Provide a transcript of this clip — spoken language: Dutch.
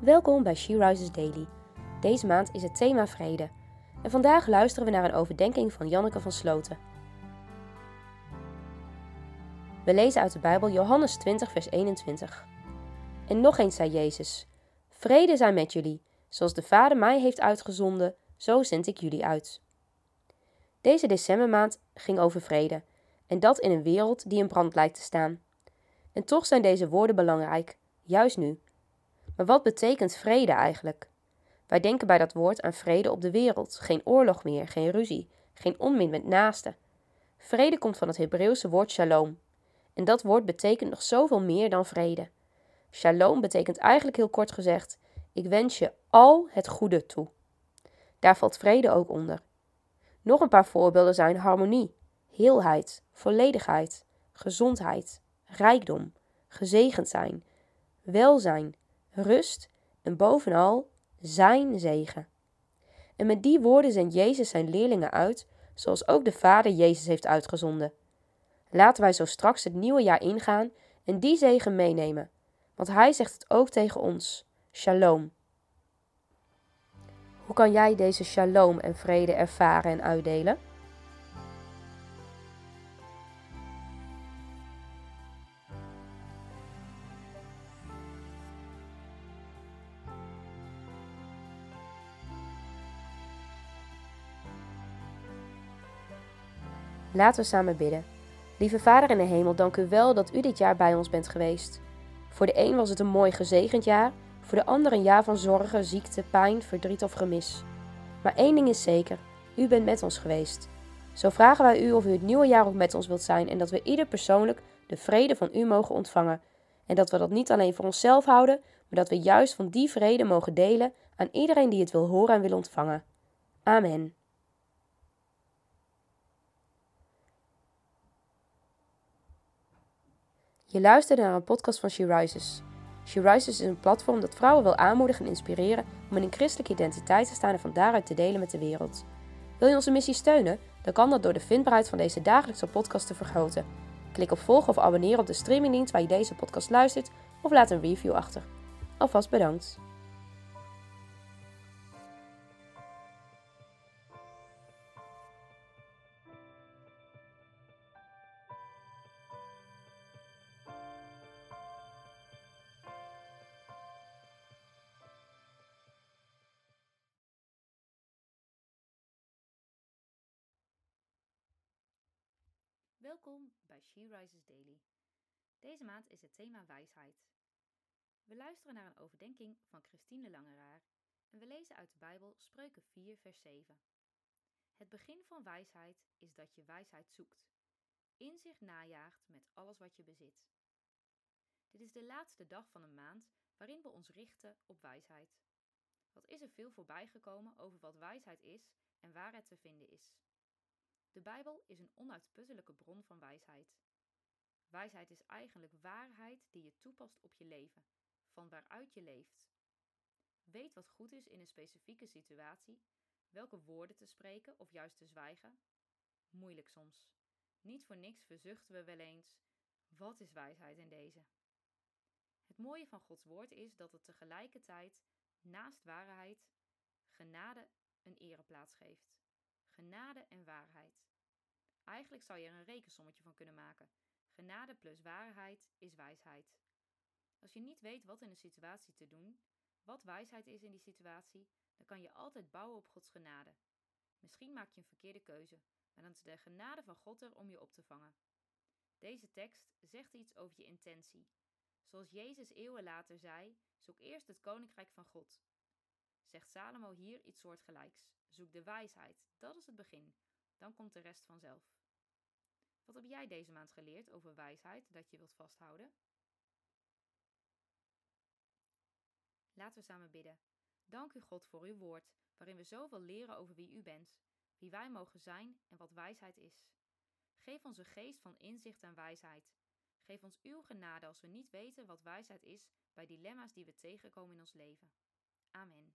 Welkom bij She Rises Daily. Deze maand is het thema vrede. En vandaag luisteren we naar een overdenking van Janneke van Sloten. We lezen uit de Bijbel Johannes 20, vers 21. En nog eens zei Jezus: Vrede zij met jullie. Zoals de Vader mij heeft uitgezonden, zo zend ik jullie uit. Deze decembermaand ging over vrede, en dat in een wereld die in brand lijkt te staan. En toch zijn deze woorden belangrijk, juist nu. Maar wat betekent vrede eigenlijk? Wij denken bij dat woord aan vrede op de wereld, geen oorlog meer, geen ruzie, geen onmin met naasten. Vrede komt van het Hebreeuwse woord shalom. En dat woord betekent nog zoveel meer dan vrede. Shalom betekent eigenlijk heel kort gezegd: ik wens je al het goede toe. Daar valt vrede ook onder. Nog een paar voorbeelden zijn harmonie, heelheid, volledigheid, gezondheid, rijkdom, gezegend zijn, welzijn, rust en bovenal zijn zegen. En met die woorden zendt Jezus zijn leerlingen uit, zoals ook de Vader Jezus heeft uitgezonden. Laten wij zo straks het nieuwe jaar ingaan en die zegen meenemen, want Hij zegt het ook tegen ons: Shalom. Hoe kan jij deze shalom en vrede ervaren en uitdelen? Laten we samen bidden. Lieve Vader in de hemel, dank u wel dat u dit jaar bij ons bent geweest. Voor de een was het een mooi gezegend jaar, voor de ander een jaar van zorgen, ziekte, pijn, verdriet of gemis. Maar één ding is zeker: u bent met ons geweest. Zo vragen wij u of u het nieuwe jaar ook met ons wilt zijn en dat we ieder persoonlijk de vrede van u mogen ontvangen. En dat we dat niet alleen voor onszelf houden, maar dat we juist van die vrede mogen delen aan iedereen die het wil horen en wil ontvangen. Amen. Je luistert naar een podcast van She Rises. She Rises is een platform dat vrouwen wil aanmoedigen en inspireren om in een christelijke identiteit te staan en van daaruit te delen met de wereld. Wil je onze missie steunen? Dan kan dat door de vindbaarheid van deze dagelijkse podcast te vergroten. Klik op volgen of abonneren op de streamingdienst waar je deze podcast luistert of laat een review achter. Alvast bedankt. Welkom bij She Rises Daily. Deze maand is het thema wijsheid. We luisteren naar een overdenking van Christine Langeraar en we lezen uit de Bijbel Spreuken 4, vers 7. Het begin van wijsheid is dat je wijsheid zoekt, inzicht najaagt met alles wat je bezit. Dit is de laatste dag van een maand waarin we ons richten op wijsheid. Wat is er veel voorbij gekomen over wat wijsheid is en waar het te vinden is? De Bijbel is een onuitputtelijke bron van wijsheid. Wijsheid is eigenlijk waarheid die je toepast op je leven, van waaruit je leeft. Weet wat goed is in een specifieke situatie, welke woorden te spreken of juist te zwijgen. Moeilijk soms. Niet voor niks verzuchten we wel eens: wat is wijsheid in deze? Het mooie van Gods woord is dat het tegelijkertijd naast waarheid genade een ereplaats geeft. Genade en waarheid. Eigenlijk zou je er een rekensommetje van kunnen maken. Genade plus waarheid is wijsheid. Als je niet weet wat in een situatie te doen, wat wijsheid is in die situatie, dan kan je altijd bouwen op Gods genade. Misschien maak je een verkeerde keuze, maar dan is de genade van God er om je op te vangen. Deze tekst zegt iets over je intentie. Zoals Jezus eeuwen later zei: zoek eerst het koninkrijk van God. Zegt Salomo hier iets soortgelijks. Zoek de wijsheid, dat is het begin. Dan komt de rest vanzelf. Wat heb jij deze maand geleerd over wijsheid dat je wilt vasthouden? Laten we samen bidden. Dank u God voor uw woord, waarin we zoveel leren over wie u bent, wie wij mogen zijn en wat wijsheid is. Geef ons een geest van inzicht en wijsheid. Geef ons uw genade als we niet weten wat wijsheid is bij dilemma's die we tegenkomen in ons leven. Amen.